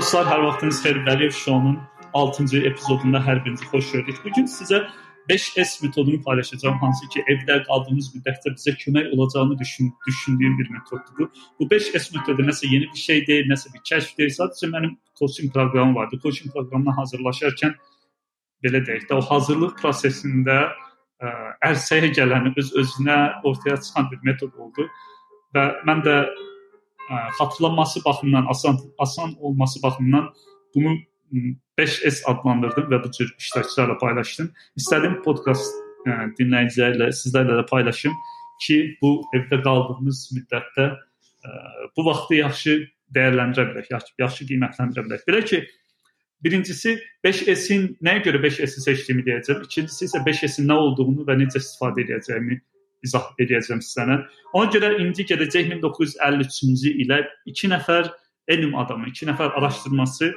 dostlar, hər vaxtınız xeyir. Vəliyev Şounun 6-cı epizodunda hər birinizi xoş gördük. Bu gün sizə 5S metodunu paylaşacağım, hansı ki, evdə qaldığımız müddətdə bizə kömək olacağını düşün, düşündüyüm bir metoddur bu. Bu 5S metodu nəsə yeni bir şey deyil, nəsə bir kəşf deyil. Sadəcə mənim coaching proqramım vardı. Coaching proqramına hazırlaşarkən belə deyək də, o hazırlıq prosesində ə, ərsəyə gələni öz özünə ortaya çıxan bir metod oldu və mən də xatırlanması baxımından asan asan olması baxımından bunu 5S adlandırdım və bu cür iştirakçılarla paylaşdım. İstədim podkast ə, dinləyicilərlə, sizlərlə də paylaşım ki, bu evdə qaldığımız müddətdə ə, bu vaxtı yaxşı dəyərləndirə bilək, yaxşı, yaxşı qiymətləndirə bilək. Belə ki, birincisi 5S-in nəyə görə 5S-i seçdiyimi deyəcəm. İkincisi isə 5S-in nə olduğunu və necə istifadə edəcəyimi izah edəcəm sizə. Ona görə indi gedəcək 1953-cü ilə 2 nəfər elm adamı, 2 nəfər araşdırması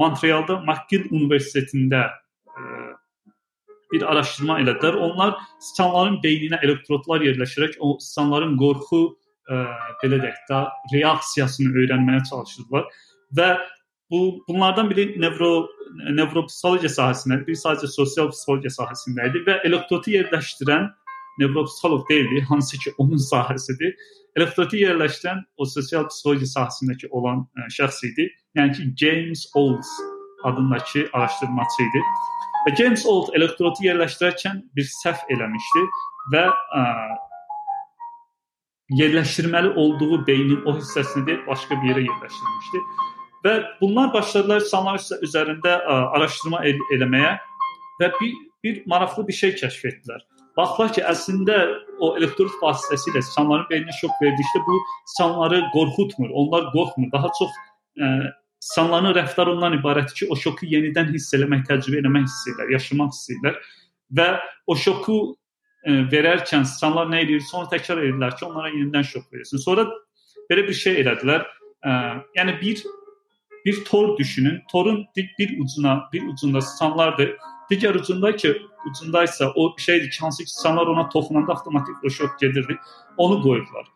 Montrealda McGill Universitetində ə, e, bir araşdırma elədilər. Onlar siçanların beyninə elektrodlar yerləşdirərək o siçanların qorxu ə, e, belə deyək də reaksiyasını öyrənməyə çalışırdılar və bu bunlardan biri nevro nevropsixologiya sahəsində, biri sadəcə sosial psixologiya sahəsində idi və elektrodu yerləşdirən nevropsixoloq deyildi, hansı ki onun sahəsidir. Elektrodu yerləşdirən o sosial psixologiya sahəsindəki olan ə, e, şəxs idi. Yəni ki James Olds adındakı araşdırmaçı idi. Və James Old elektrodu yerləşdirərkən bir səhv eləmişdi və ə, yerləşdirməli olduğu beynin o hissəsini deyil, başqa bir yerə yerləşdirmişdi. Və bunlar başladılar insanlar üzərində ə, araşdırma el eləməyə və bir bir maraqlı bir şey kəşf etdilər. Baxdılar ki, əslində o elektrod vasitəsilə insanların beyninə şok verdikdə bu insanları qorxutmur, onlar qorxmur. Daha çox ə, e, insanların rəftarı ondan ibarətdir ki, o şoku yenidən hiss eləmək, təcrübə etmək istəyirlər, yaşamaq istəyirlər və o şoku ə, e, verərkən insanlar nə edir? Sonra təkrar edirlər ki, onlara yenidən şok verilsin. Sonra belə bir şey elədilər. Ə, yəni bir bir tor düşünün. Torun bir ucuna, bir ucunda insanlardır Digər ucunda ki, ucunda isə o şeydir ki, hansı ki, insanlar ona toxunanda avtomatik o şok gedirdi. Onu qoyurlar.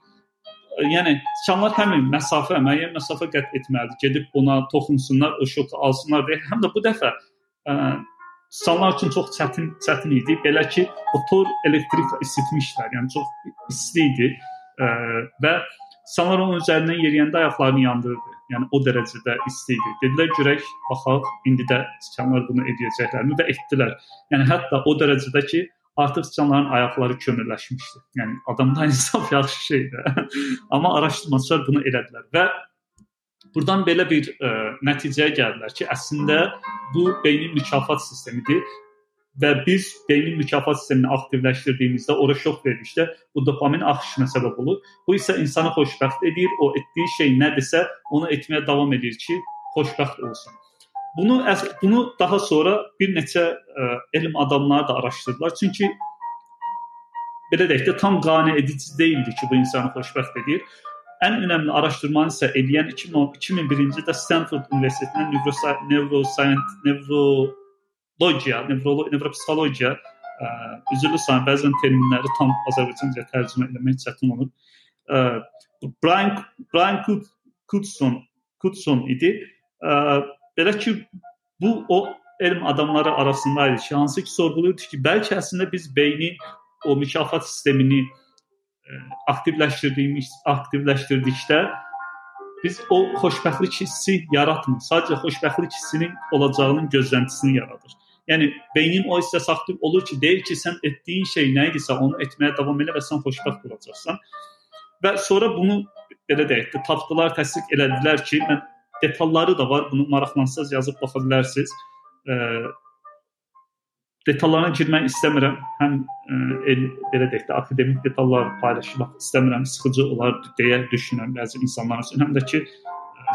Yəni insanlar həmin məsafə, müəyyən məsafə qət etməlidir. Gedib ona toxunsunlar, o şoku alsınlar deyə. Həm də bu dəfə ə, insanlar üçün çox çətin çətin idi. Belə ki, motor elektrik isitmişlər. Yəni çox isti idi. Ə, və insanlar onun üzərindən yeriyəndə ayaqlarını yandırırdı. Yəni o dərəcədə isti idi. Dedilər görək, baxaq, indi də siçanlar bunu edəcəklərmi və etdilər. Yəni hətta o dərəcədə ki, artıq siçanların ayaqları kömürləşmişdi. Yəni adamda insaf yaxşı şeydir. Amma araşdırmaçılar bunu elədilər və Burdan belə bir ə, nəticəyə gəldilər ki, əslində bu beynin mükafat sistemidir və biz beynin mükafat sistemini aktivləşdirdiyimizdə, ora şok verdikdə bu dopamin axışına səbəb olur. Bu isə insanı xoşbəxt edir. O etdiyi şey nədirsə, onu etməyə davam edir ki, xoşbəxt olsun. Bunu bunu daha sonra bir neçə ə, elm adamları da araşdırdılar. Çünki belə deyək də tam qane edici deyildi ki, bu insanı xoşbəxt edir. Ən önəmli araşdırmanı isə edən 2001-ci ildə Stanford Universitetinin neuroscience neuro logiya, nevrolo nevropsixologiya ə, üzrlü sayın bəzən terminləri tam Azərbaycanca tərcümə etmək çətin olur. Ə, Brian Brian Kudson Kudson idi. Ə, belə ki bu o elm adamları arasında idi ki, hansı ki sorğuluyurdu ki, bəlkə əslində biz beynin o mükafat sistemini ə, aktivləşdirdiyimiz aktivləşdirdikdə biz o xoşbəxtlik hissi yaratmır. Sadəcə xoşbəxtlik hissinin olacağının gözləntisini yaradır. Yəni beynin o hissəsi aktiv olur ki, deyir ki, sən etdiyin şey nə idisə, onu etməyə davam elə və sən xoşbəxt olacaqsan. Və sonra bunu belə deyək də tapdılar, təsdiq elədilər ki, mən detalları da var, bunu maraqlansaz yazıb baxa bilərsiniz. E, detallarına girmək istəmirəm. Həm e, el, belə deyək də akademik detallar paylaşmaq istəmirəm, sıxıcı olar deyə düşünürəm bəzi insanlar üçün. Həm də ki,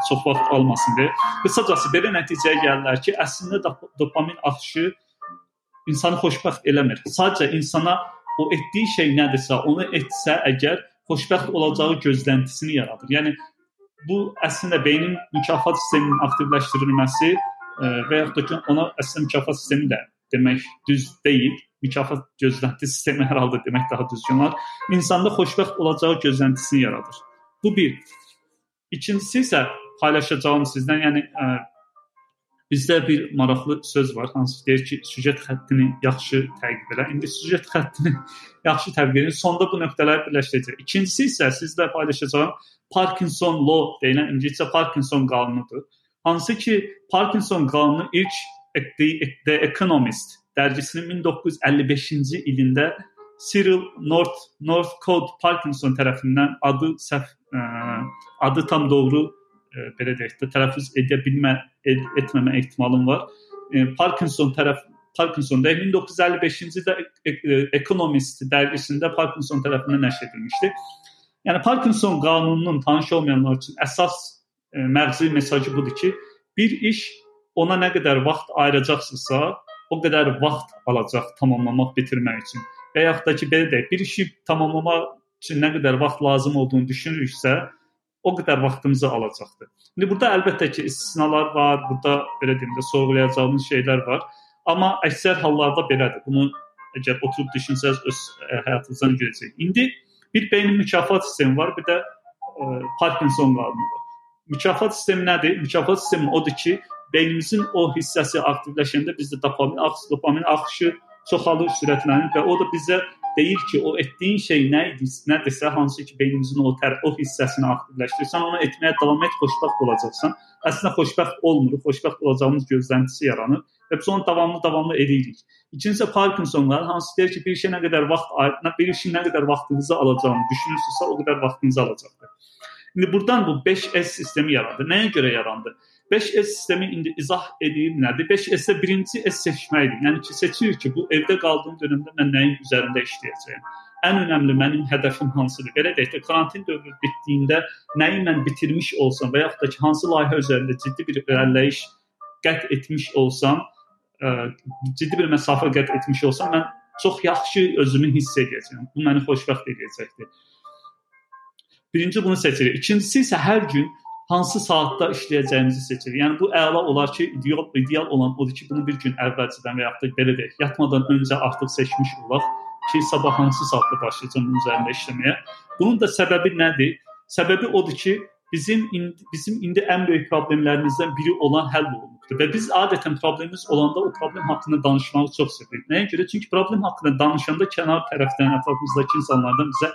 çox vaxt almasın deyə. Qısacası belə nəticəyə gəlirlər ki, əslində dopamin axışı insanı xoşbəxt eləmir. Sadəcə insana o etdiyi şey nədirsə, onu etsə əgər xoşbəxt olacağı gözləntisini yaradır. Yəni bu əslində beynin mükafat sisteminin aktivləşdirilməsi ə, və yaxud da ki, ona əslində mükafat sistemi də demək düz deyil. Mükafat gözlənti sistemi hər halda demək daha düzgün olar. İnsanda xoşbəxt olacağı gözləntisini yaradır. Bu bir. İkincisi isə paylaşacağım sizdən. Yəni ə, bizdə bir maraqlı söz var, hansı deyir ki, süjet xəttini yaxşı təqib elə. İndi süjet xəttini yaxşı təqib edin. Sonda bu nöqtələri birləşdirəcək. İkincisi isə sizlə paylaşacağım Parkinson law deyilən ingiliscə Parkinson qanunudur. Hansı ki, Parkinson qanunu ilk The Economist dərgisinin 1955-ci ilində Cyril North Northcote Parkinson tərəfindən adı səhv ə, adı tam doğru ə, belə deyək də tələffüz edə bilmə ed, etməmə ehtimalım var. Ə, Parkinson tərəf Parkinson da 1955-ci ildə Economist dərgisində Parkinson tərəfindən nəşr edilmişdi. Yəni Parkinson qanununun tanış olmayanlar üçün əsas ə, məğzi mesajı budur ki, bir iş ona nə qədər vaxt ayıracaqsınızsa, o qədər vaxt alacaq tamamlamaq, bitirmək üçün və yaxud da ki, belə deyək, bir işi tamamlamaq üçün nə qədər vaxt lazım olduğunu düşünürüksə, o qədər vaxtımızı alacaqdır. İndi burada əlbəttə ki, istisnalar var, burada belə deyim də sorğulayacağımız şeylər var. Amma əksər hallarda belədir. Bunu əgər oturub düşünsəz öz e, həyatınızdan görəcək. İndi bir beyin mükafat sistemi var, bir də ə, e, Parkinson qanunu var. Mükafat sistemi nədir? Mükafat sistemi odur ki, beynimizin o hissəsi aktivləşəndə bizdə dopamin, dopamin axışı çoxalır, sürətlənir və o da bizə deyir ki, o etdiyin şey nə idi, nədirsə, hansı ki, beynimizin o tər o hissəsini aktivləşdirirsən, onu etməyə davam et, xoşbəxt olacaqsan. Əslində xoşbəxt olmuruq, xoşbəxt olacağımız gözləntisi yaranır və biz onu davamlı-davamlı edirik. İkincisi Parkinsonlar hansı deyir ki, bir şey nə qədər vaxt bir işin nə qədər vaxtınızı alacağını düşünürsünüzsə, o qədər vaxtınızı alacaqdır. İndi burdan bu 5S sistemi yarandı. Nəyə görə yarandı? 5S sistemi indi izah edeyim nədir? 5S-də birinci S seçməkdir. Yəni ki, seçirik ki, bu evdə qaldığım dövrdə mən nəyin üzərində işləyəcəyəm. Ən önəmli mənim hədəfim hansıdır? Belə deyək də, karantin dövrü bitdiyində nəyi mən bitirmiş olsam və yaxud da ki, hansı layihə üzərində ciddi bir irəliləyiş qət etmiş olsam, ə, ciddi bir məsafə qət etmiş olsam, mən çox yaxşı özümü hiss edəcəyəm. Bu məni xoşbəxt edəcəkdir. Birinci bunu seçirik. İkincisi isə hər gün hansı saatda işləyəcəyimizi seçirik. Yəni bu əla olar ki, ideal ideal olan odur ki, bunu bir gün əvvəlcədən və yaxud da belə deyək, yatmadan öncə artıq seçmiş olaq ki, sabah hansı saatda başlayacağam bunun üzərində işləməyə. Bunun da səbəbi nədir? Səbəbi odur ki, bizim indi, bizim indi ən böyük problemlərimizdən biri olan həll olunubdur və biz adətən problemimiz olanda o problem haqqında danışmağı çox sevirik. Nəyə görə? Çünki problem haqqında danışanda kənar tərəfdən ətrafımızdakı insanlardan bizə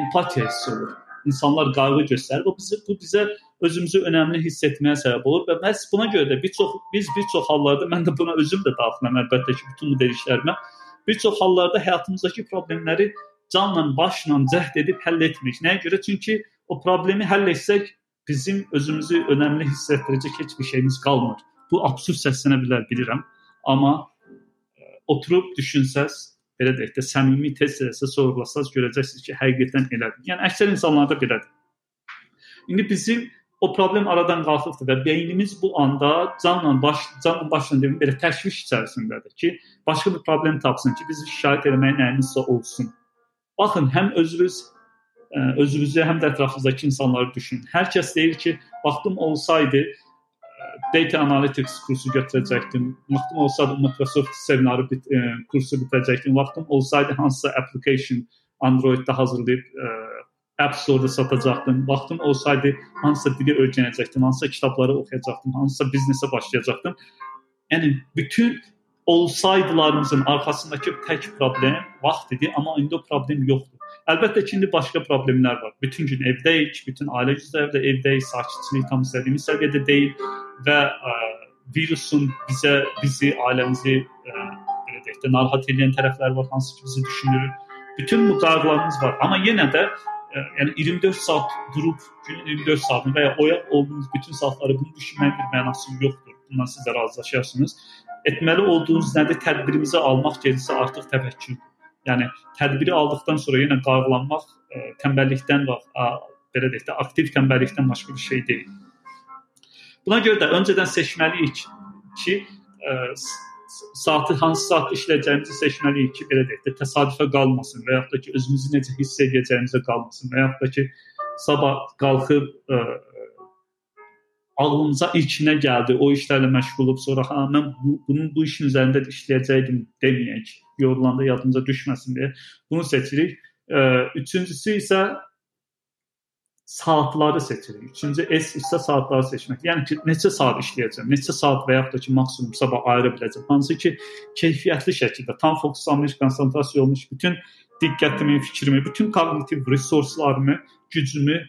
empatiya hissi olur. İnsanlar qayğı göstərir. Bu bizə bu bizə özümüzü önəmli hiss etməyə səbəb olur və məhz buna görə də bir çox biz bir çox hallarda mən də buna özüm də daxiləm əlbəttə ki, bütün bu dediklərimə bir çox hallarda həyatımızdakı problemləri canla, başla cəhd edib həll etmirik. Nəyə görə? Çünki o problemi həll etsək bizim özümüzü önəmli hiss etdirəcək heç bir şeyimiz qalmır. Bu absurd səslənə bilər, bilirəm. Amma e, oturub düşünsəz, belə deyək də səmimi test-testə sorğulasaz görəcəksiniz ki, həqiqətən elədir. Yəni əksər insanlarda belədir. İndi bizim o problem aradan qalxıbdır və beynimiz bu anda canla baş canla başla deyim belə təşviş içərisindədir ki, başqa bir problem tapsın ki, bizi şikayət etməyə nəyinsə olsun. Baxın, həm özünüz e, özünüzü, həm də ətrafınızdakı insanları düşünün. Hər kəs deyir ki, vaxtım olsaydı data analytics kursu götürəcəkdim. Vaxtım olsaydı Microsoft seminarı bit, e, kursu bitirəcəkdim. Vaxtım olsaydı hansısa application Android-də hazırlayıb App Store-da satacaqdım. Vaxtım olsaydı hansısa dili öyrənəcəkdim, hansısa kitabları oxuyacaqdım, hansısa biznesə başlayacaqdım. Yəni bütün olsaydılarımızın arxasındakı tək problem vaxt idi, amma indi o problem yoxdur. Əlbəttə ki, indi başqa problemlər var. Bütün gün evdəyik, bütün ailə üzvləri də evdəyik, sakitçilik tam istədiyimiz səviyyədə deyil və ə, virusun bizə bizi, ailəmizi ə, belə deyək də narahat edən tərəfləri var, hansı ki bizi düşündürür. Bütün bu qayğılarımız var, amma yenə də yəni 24 saat durub günün 24 saatını və ya oyaq olduğunuz bütün saatları bunu düşünməyin bir mənası yoxdur. Bundan siz də razılaşarsınız. Etməli olduğunuz nədir? Tədbirimizi almaq gedisə artıq təfəkkürdür. Yəni tədbiri aldıqdan sonra yenə qayğılanmaq ə, e, tənbəllikdən və ə, belə deyək də aktiv tənbəllikdən başqa bir şey deyil. Buna görə də öncədən seçməliyik ki, ə, e, saatı hansı saat işləyəcəyimizi seçməliyik ki, belə deyək də təsadüfə qalmasın və yaxud da ki, özümüzü necə hiss edəcəyimizə qalmasın və yaxud da ki, sabah qalxıb ə, ağlımıza ilk nə gəldi, o işlərlə məşğul olub sonra ha mən bu, bunun bu işin üzərində işləyəcəydim deməyək, yorulanda yadımıza düşməsin deyə bunu seçirik. Ə, üçüncüsü isə saatları seçirik. Üçüncü S isə saatları seçmək. Yəni ki, neçə saat işləyəcəm, neçə saat və yaxud da ki, maksimum sabah ayıra biləcəm. Hansı ki, keyfiyyətli şəkildə tam fokuslanmış, konsentrasiya olmuş bütün diqqətimi, fikrimi, bütün kognitiv resurslarımı, gücümü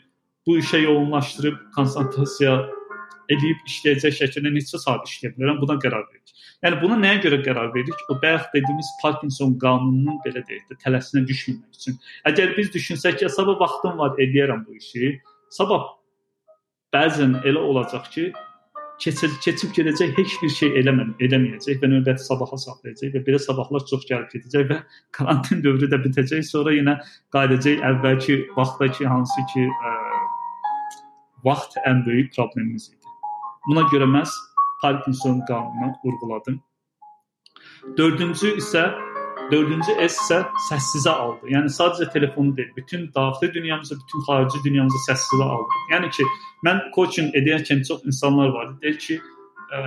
bu işə yoğunlaşdırıb konsentrasiya edib işləyəcək şəkildə neçə saat işləyə bilərəm, buna qərar veririk. Yəni buna nəyə görə qərar veririk? O bayaq dediyimiz Parkinson qanununun belə deyək də tələsinə düşməmək üçün. Əgər biz düşünsək ki, sabah vaxtım var, edərəm bu işi. Sabah bəzən elə olacaq ki, keçib keçib gedəcək heç bir şey eləməm, eləməyəcək və növbəti sabaha saxlayacaq və belə sabahlar çox gəlib gedəcək və karantin dövrü də bitəcək. Sonra yenə qayıdacaq əvvəlki vaxtdakı hansı ki, ə, vaxt ən böyük problemimiz idi. Buna görə məhz Parkinson qanununu vurğuladım. Dördüncü isə dördüncü S isə səssizə aldı. Yəni sadəcə telefonu deyil, bütün daxili dünyamızı, bütün xarici dünyamızı səssizə aldı. Yəni ki, mən coaching edərkən çox insanlar var, deyir ki, ə,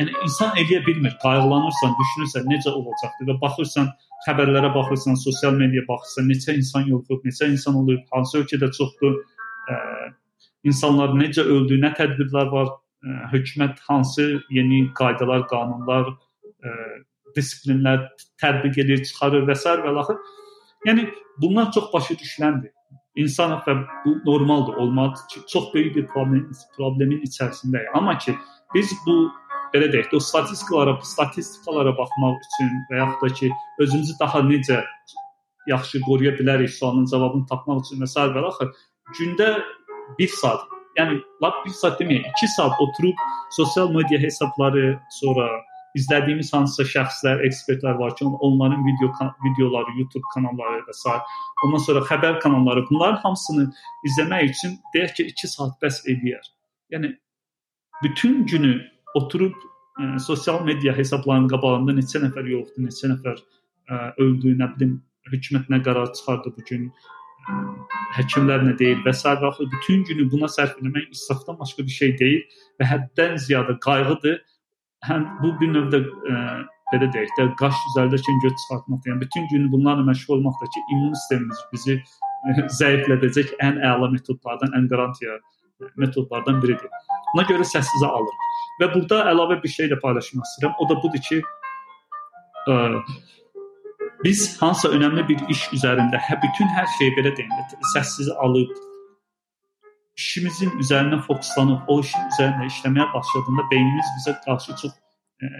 yəni insan eləyə bilmir. Qayğılanırsan, düşünürsən necə olacaqdı və baxırsan xəbərlərə baxırsan, sosial mediaya baxırsan, neçə insan yoxdur, neçə insan olub, hansı ölkədə çoxdur, ə, insanlar necə öldü, nə tədbirlər var, ə, e, hökumət hansı yeni qaydalar, qanunlar, ə, e, disiplinlər tətbiq edir, çıxarır və s. və axır. Yəni bunlar çox başa düşüləndir. İnsan və bu normaldır, olmalıdır ki, çox böyük bir problem problemin içərisindəyik. Amma ki biz bu belə deyək də o statistikalara, statistikalara baxmaq üçün və yaxud da ki özümüzü daha necə yaxşı qoruya bilərik sualının cavabını tapmaq üçün və s. və axır gündə 1 saat, yəni lap 1 saat deməyək, 2 saat oturub sosial media hesabları, sonra izlədiyimiz hansısa şəxslər, ekspertlər var ki, onların video videoları, YouTube kanalları və s. ondan sonra xəbər kanalları, bunların hamısını izləmək üçün deyək ki, 2 saat bəs edir. Yəni bütün günü oturub ə, sosial media hesablarının qabağında neçə nəfər yoxdur, neçə nəfər ə, öldü, nə bilim, hökumət nə qərar çıxardı bu gün həkimlər nə deyir və s. və bütün günü buna sərf etmək israfdan başqa bir şey deyil və həddən ziyadə qayğıdır. Həm bu bir növdə ə, belə deyək də qaş üzərdəki göz çıxartmaq, yəni bütün günü bunlarla məşğul olmaq da ki, immun sistemimiz bizi ə, zəiflədəcək ən əla metodlardan, ən qarantiya metodlardan biridir. Buna görə səssizə alırıq. Və burada əlavə bir şey də paylaşmaq istəyirəm. O da budur ki, ə, biz hansısa önəmli bir iş üzərində hə bütün hər şeyi belə deyim səssiz alıb işimizin üzərinə fokuslanıb o işin üzərində işləməyə başladığında beynimiz bizə qarşı çox e,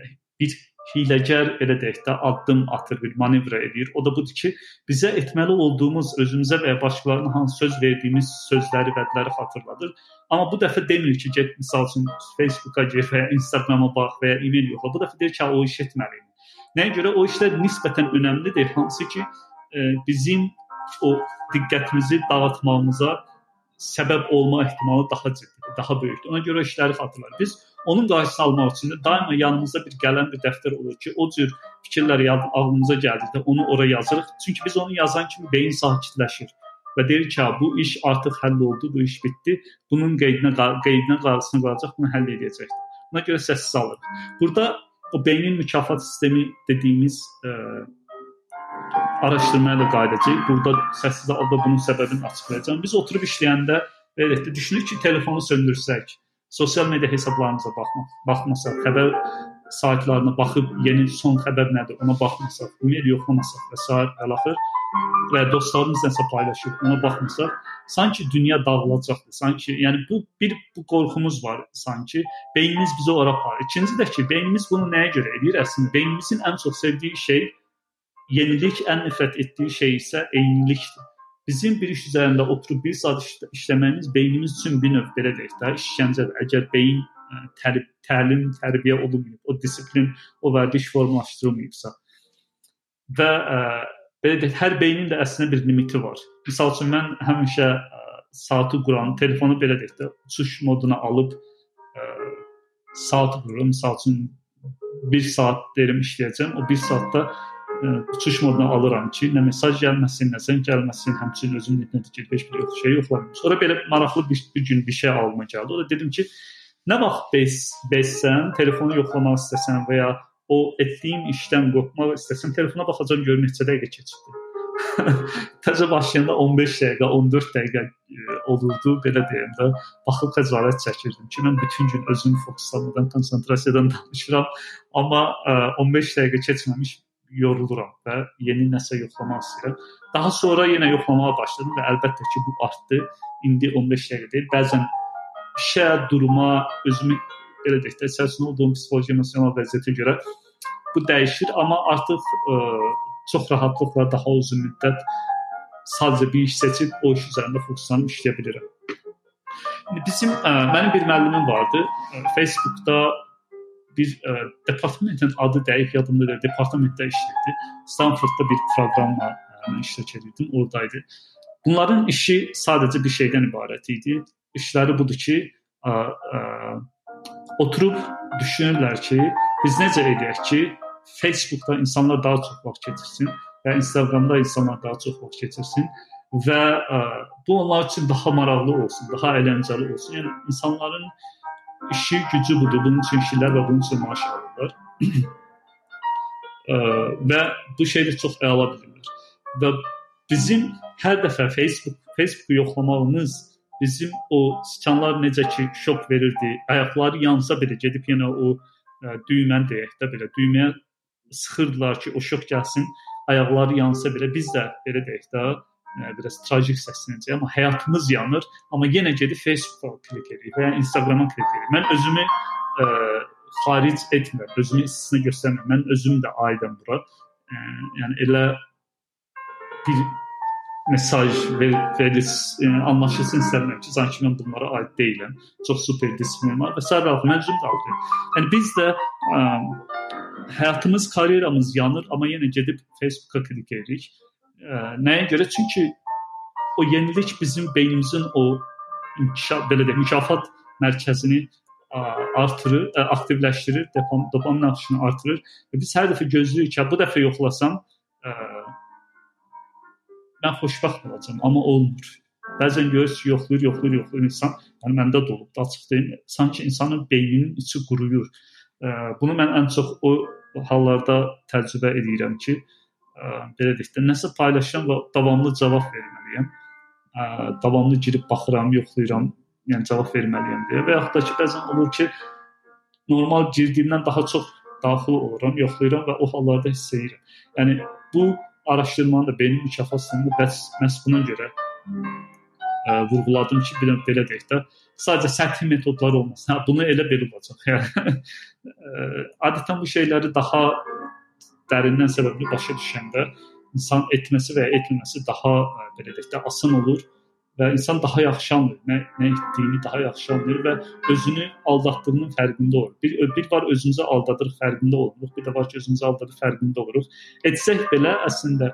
bir hiləgər belə deyək də addım atır, bir manevr edir. O da budur ki, bizə etməli olduğumuz özümüzə və ya başqalarına hansı söz verdiyimiz sözləri, vədləri xatırladır. Amma bu dəfə demir ki, get məsəl üçün Facebooka gir və ya Instagrama bax və ya e-mail yoxla. Bu dəfə deyir ki, o iş etməliyəm. Nəyə görə o işlər nisbətən önəmlidir, hansı ki, e, bizim o diqqətimizi dağıtmağımıza səbəb olma ehtimalı daha ciddidir, daha böyükdür. Ona görə işləri xatırlayır. Biz onun qarşısını almaq üçün də daima yanımızda bir qələm, bir dəftər olur ki, o cür fikirlər ağlımıza gəldikdə onu ora yazırıq. Çünki biz onu yazan kimi beyin sakitləşir və deyir ki, bu iş artıq həll oldu, bu iş bitdi. Bunun qeydinə qeydinə qarşısına qalacaq, bunu həll edəcəkdir. Buna görə səssiz alırıq. Burada o beynin mükafat sistemi dediyimiz ə, araşdırmaya da qayıdacağıq. Burada səssiz halda bunun səbəbini açıqlayacağam. Biz oturub işləyəndə belə də düşünürük ki, telefonu söndürsək, sosial media hesablarımıza baxmaq, baxmasaq, xəbər saytlarına baxıb yeni son xəbər nədir, ona baxmasaq, e-mail yoxlamasaq və s. əlaxır və dostlarımız nəsə paylaşır, ona baxmasaq, sanki dünya dağılacaqdır. Sanki, yəni bu bir bu qorxumuz var sanki. Beynimiz bizi ora aparır. İkinci də ki, beynimiz bunu nəyə görə edir? Əslində beynimizin ən çox sevdiyi şey yenilik, ən nifrət etdiyi şey isə eynilikdir. Bizim bir iş üzərində oturub bir saat işlə işləməyimiz beynimiz üçün bir növ belə deyək də işgəncədir. Əgər beyin ə, təlim, tərbiyə olunmayıb, o disiplin, o vərdiş formalaşdırılmayıbsa və ə, belə deyək, hər beynin də əslində bir limiti var. Məsəl üçün mən həmişə ə, saatı quran, telefonu belə deyək də uçuş moduna alıb ə, saat qururam. Məsəl üçün 1 saat deyirəm işləyəcəm. O 1 saatda ə, uçuş moduna alıram ki, nə mesaj gəlməsin, nə zəng gəlməsin, həmçinin özüm internet heç bir yox şey yoxlamıram. Sonra belə maraqlı bir, bir gün bir şey alma gəldi. O da dedim ki, nə vaxt bes, bessən, telefonu yoxlamaq istəsən və ya o etdiyim işdən qorxmaq istəsəm telefona baxacağam görüm neçə dəqiqə keçibdi. təzə başlayanda 15 dəqiqə, 14 dəqiqə ə, olurdu, belə deyim də. Baxıb xəcalət çəkirdim ki, mən bütün gün özümü fokuslanmadan, konsentrasiyadan danışıram, amma ə, 15 dəqiqə keçməmiş yoruluram və yeni nəsə yoxlamaq istəyirəm. Daha sonra yenə yoxlamağa başladım və əlbəttə ki, bu artdı. İndi 15 dəqiqə deyil, bəzən işə, duruma, özümü belə deyək də, içərisində olduğum psixoloji emosional vəziyyətə görə bu dəyişir, amma artıq ə, çox rahatlıqla daha uzun müddət sadəcə bir iş seçib o iş üzərində fokuslanıb işləyə bilirəm. Bizim ə, mənim bir müəllimim vardı. Ə, Facebookda bir ə, departamentin adı dəqiq yadımda deyil, departamentdə işləyirdi. Stanfordda bir proqramla mən iştirak edirdim, oradaydı. Bunların işi sadəcə bir şeydən ibarət idi. İşləri budur ki, ə, ə, oturub düşünürlər ki, biz necə edək ki, Facebookda insanlar daha çox vaxt keçirsin və Instagramda insanlar daha çox vaxt keçirsin və ə, bu onlar üçün daha maraqlı olsun, daha əyləncəli olsun. Yəni insanların işi, gücü budur. Bunun üçün işlər və bunun üçün maaş alırlar. ə, və bu şeydə çox əla bilirlər. Və bizim hər dəfə Facebook Facebooku yoxlamağımız bizim o siçanlar necə ki şok verirdi. Ayaqları yansa belə gedib yenə o ə, düyməni deyək də belə düyməyə sıxırdılar ki, o şok gəlsin, ayaqları yansa belə biz də belə deyək də ə, biraz tragik səslənəcək, amma həyatımız yanır, amma yenə gedib Facebooka klik edirik və ya Instagrama klik edirik. Mən özümü ə, xaric etmirəm, özümü istisna göstərmirəm. Mən özüm də aidəm bura. Ə, yəni elə bir mesaj ver, verilsin, anlaşılsın istəmirəm ki, sanki mən bunlara aid deyiləm. Çox super disiplin var və sərraf məcbur daxil. Yəni biz də ə, həyatımız, karyeramız yanır, amma yenə gedib Facebooka klik edirik. Ə, nəyə görə? Çünki o yenilik bizim beynimizin o inkişaf belə deyək, mükafat mərkəzini ə, artırır, ə, aktivləşdirir, dopam, dopamin axışını artırır və biz hər dəfə gözləyirik ki, bu dəfə yoxlasam ə, mən xoşbəxt olacağam, amma olmur. Bəzən görürsüz, yoxlayır, yoxlayır, yoxlayır insan. Yəni məndə də olub, açıq deyim, sanki insanın beyninin içi quruyur. Bunu mən ən çox o hallarda təcrübə edirəm ki, belə deyək də, nəsə paylaşıram və davamlı cavab verməliyəm. Davamlı girib baxıram, yoxlayıram, yəni cavab verməliyəm deyə. Və yaxud da ki, bəzən olur ki, normal girdiyimdən daha çox daxil oluram, yoxlayıram və o hallarda hiss edirəm. Yəni bu araşdırmanın da beyin mükafat sistemini bəs məhz buna görə ə, vurğuladım ki, belə, belə deyək də, sadəcə səthi metodlar olmasın. Hə, bunu elə belə olacaq. Yəni adətən bu şeyləri daha dərindən səbəbli başa düşəndə insan etməsi və ya etməməsi daha belə deyək də asan olur və insan daha yaxşı anlayır, nə, nə etdiyini daha yaxşı anlayır və özünü aldatdığının fərqində olur. Bir bir var özümüzü aldadırıq, fərqində olmuruq. Bir də var ki, özümüzü aldadırıq, fərqində oluruq. Etsək belə əslində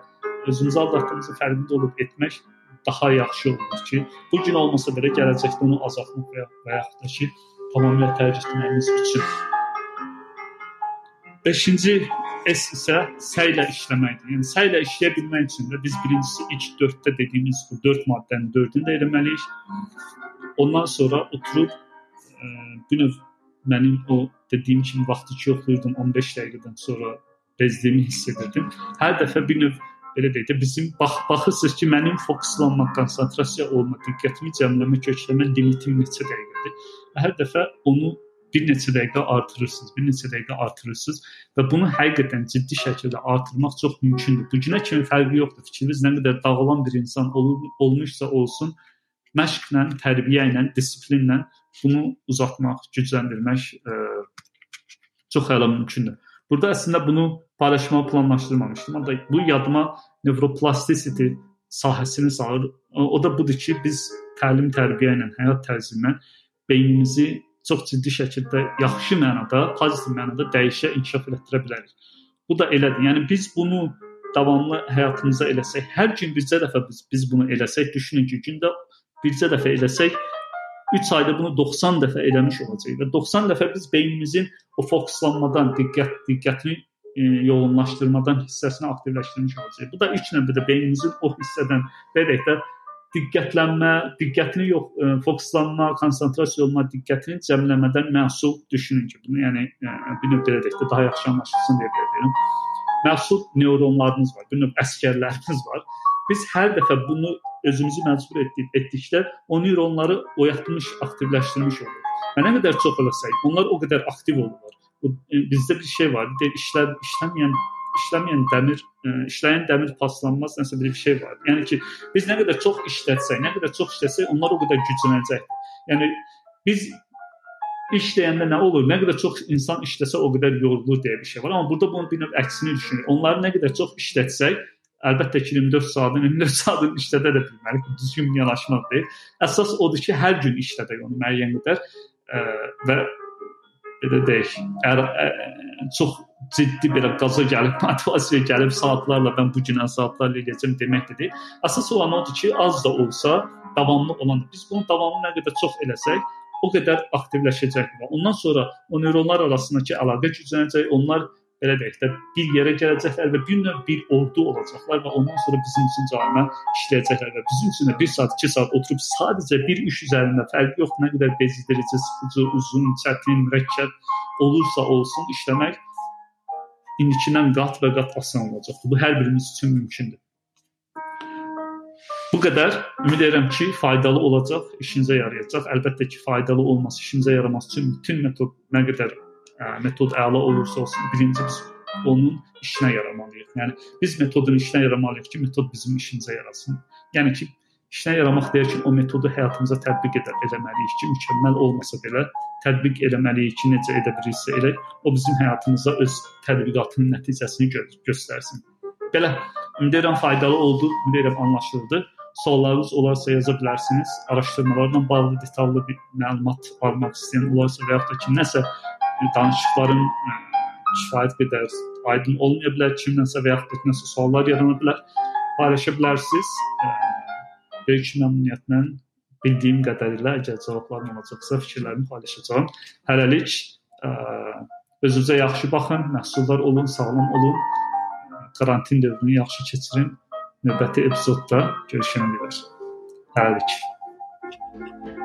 özümüzü aldatdığımızın fərqində olub etmək daha yaxşı olur ki, bu gün olmasa belə gələcəkdə onu azaltmaq və, və yaxud da ki, tamamilə tərk etməyimiz üçün. 5-ci S isə səylə işləməkdir. Yəni səylə işləyə bilmək üçün də biz birincisi ilk 4-də dediyimiz bu 4 maddənin 4-ünü də eləməliyik. Ondan sonra oturub ə, bu növ mənim o dediyim kimi vaxtı ki yoxlayırdım 15 dəqiqədən sonra bezdiyimi hiss edirdim. Hər dəfə bir növ belə deyək də bizim bax baxırsınız ki, mənim fokuslanmaq, konsentrasiya olma, diqqətimi cəmləmə, kökləmə limitim neçə dəqiqədir. Hər dəfə onu bir neçə dəqiqə artırırsınız, bir neçə dəqiqə artırırsınız və bunu həqiqətən ciddi şəkildə artırmaq çox mümkündür. Bu günə kimi fərqi yoxdur. Fikriniz nə qədər dağılan bir insan ol olmuşsa olsun, məşqlə, tərbiyə ilə, disiplinlə bunu uzatmaq, gücləndirmək ə, e, çox əla mümkündür. Burada əslində bunu paylaşmağı planlaşdırmamışdım. Amma bu yadıma nevroplastisity sahəsini salır. O da budur ki, biz təlim, tərbiyə ilə, həyat tərzi ilə beynimizi çox ciddi şəkildə yaxşı mənada, pozitiv mənada dəyişə, inkişaf etdirə bilərik. Bu da elədir. Yəni biz bunu davamlı həyatımıza eləsək, hər gün bircə dəfə biz, biz bunu eləsək, düşünün ki, gündə bircə dəfə eləsək, 3 ayda bunu 90 dəfə eləmiş olacağıq və 90 dəfə biz beynimizin o fokuslanmadan, diqqət diqqətini e, yoğunlaşdırmadan hissəsini aktivləşdirmiş olacağıq. Bu da ilk növbədə beynimizin o hissədən belə deyək də diqqətlənmə, diqqətini yox, ə, e, fokuslanma, konsentrasiya olma, diqqətini cəmləmədən məhsul düşünün ki, bunu yəni ə, e, bir növ belə deyək də daha yaxşı anlaşılsın deyə deyirəm. məsul neyronlarımız var, bir növ əskərlərimiz var. Biz hər dəfə bunu özümüzü məcbur etdik, etdikdə o neyronları oyatmış, aktivləşdirmiş oluruq. Və nə qədər çox eləsək, onlar o qədər aktiv olurlar. E, bizdə bir şey var, deyir, işlər işləməyən işləməyən dəmir, ə, e, işləyən dəmir paslanmaz nəsə bir şey var. Yəni ki, biz nə qədər çox işlətsək, nə qədər çox işləsək, onlar o qədər güclənəcəkdir. Yəni biz işləyəndə nə olur? Nə qədər çox insan işləsə o qədər yorulur deyə bir şey var. Amma burada bunun bir növ əksini düşünür. Onları nə qədər çox işlətsək, əlbəttə ki 24 saatın 24 saatın işlədə də bilməli. Düzgün yanaşmaq deyil. Əsas odur ki, hər gün işlədək onu müəyyən qədər ə, və belə deyək, əgər ə, çox ciddi belə qaza gəlib, motivasiya gəlib saatlarla mən bu günə saatlarla eləyəcəm demək deyil. Əsas olan odur ki, az da olsa davamlı olan. Biz bunu davamlı nə qədər çox eləsək, o qədər aktivləşəcək və ondan sonra o neyronlar arasındakı əlaqə güclənəcək. Onlar belə deyək də bir yerə gələcəklər və bir növ bir ordu olacaqlar və ondan sonra bizim üçün cərimə işləyəcəklər və bizim üçün də 1 saat, 2 saat oturub sadəcə bir iş üzərində fərqi yox, nə qədər bezdirici, sıxıcı, uzun, çətin, mürəkkəb olursa olsun işləmək indikindən qat və qat asan olacaq. Bu hər birimiz üçün mümkündür. Bu qədər. Ümid edirəm ki, faydalı olacaq, işinizə yarayacaq. Əlbəttə ki, faydalı olması, işinizə yaraması üçün bütün metod nə qədər ə, metod əla olursa olsun, birinci biz onun işinə yaramalıyıq. Yəni biz metodun işinə yaramalıyıq ki, metod bizim işimizə yarasın. Yəni ki, işinə yaramaq deyir ki, o metodu həyatımıza tətbiq edə eləməliyik ki, mükəmməl olmasa belə tətbiq eləməliyik ki, necə edə bilirsə elə o bizim həyatımızda öz tətbiqatının nəticəsini gö göstərsin. Belə ümid edirəm faydalı oldu, ümid edirəm anlaşıldı. Suallarınız olarsa yaza bilərsiniz. Araşdırmalarla bağlı detallı bir məlumat almaq istəyən olarsa və ya da ki, nəsə danışıqların ə, kifayət qədər aydın olmaya bilər, kimdənsə və ya da nəsə suallar yarana bilər, paylaşa bilərsiniz. Böyük məmnuniyyətlə bildiyim qədərilə əgər cavablarım olacaqsa fikirlərimi paylaşacağam. Hələlik ə, özünüzə yaxşı baxın, məhsuldar olun, sağlam olun. Karantin dövrünü yaxşı keçirin. Növbəti epizodda görüşənə qədər. Hələlik.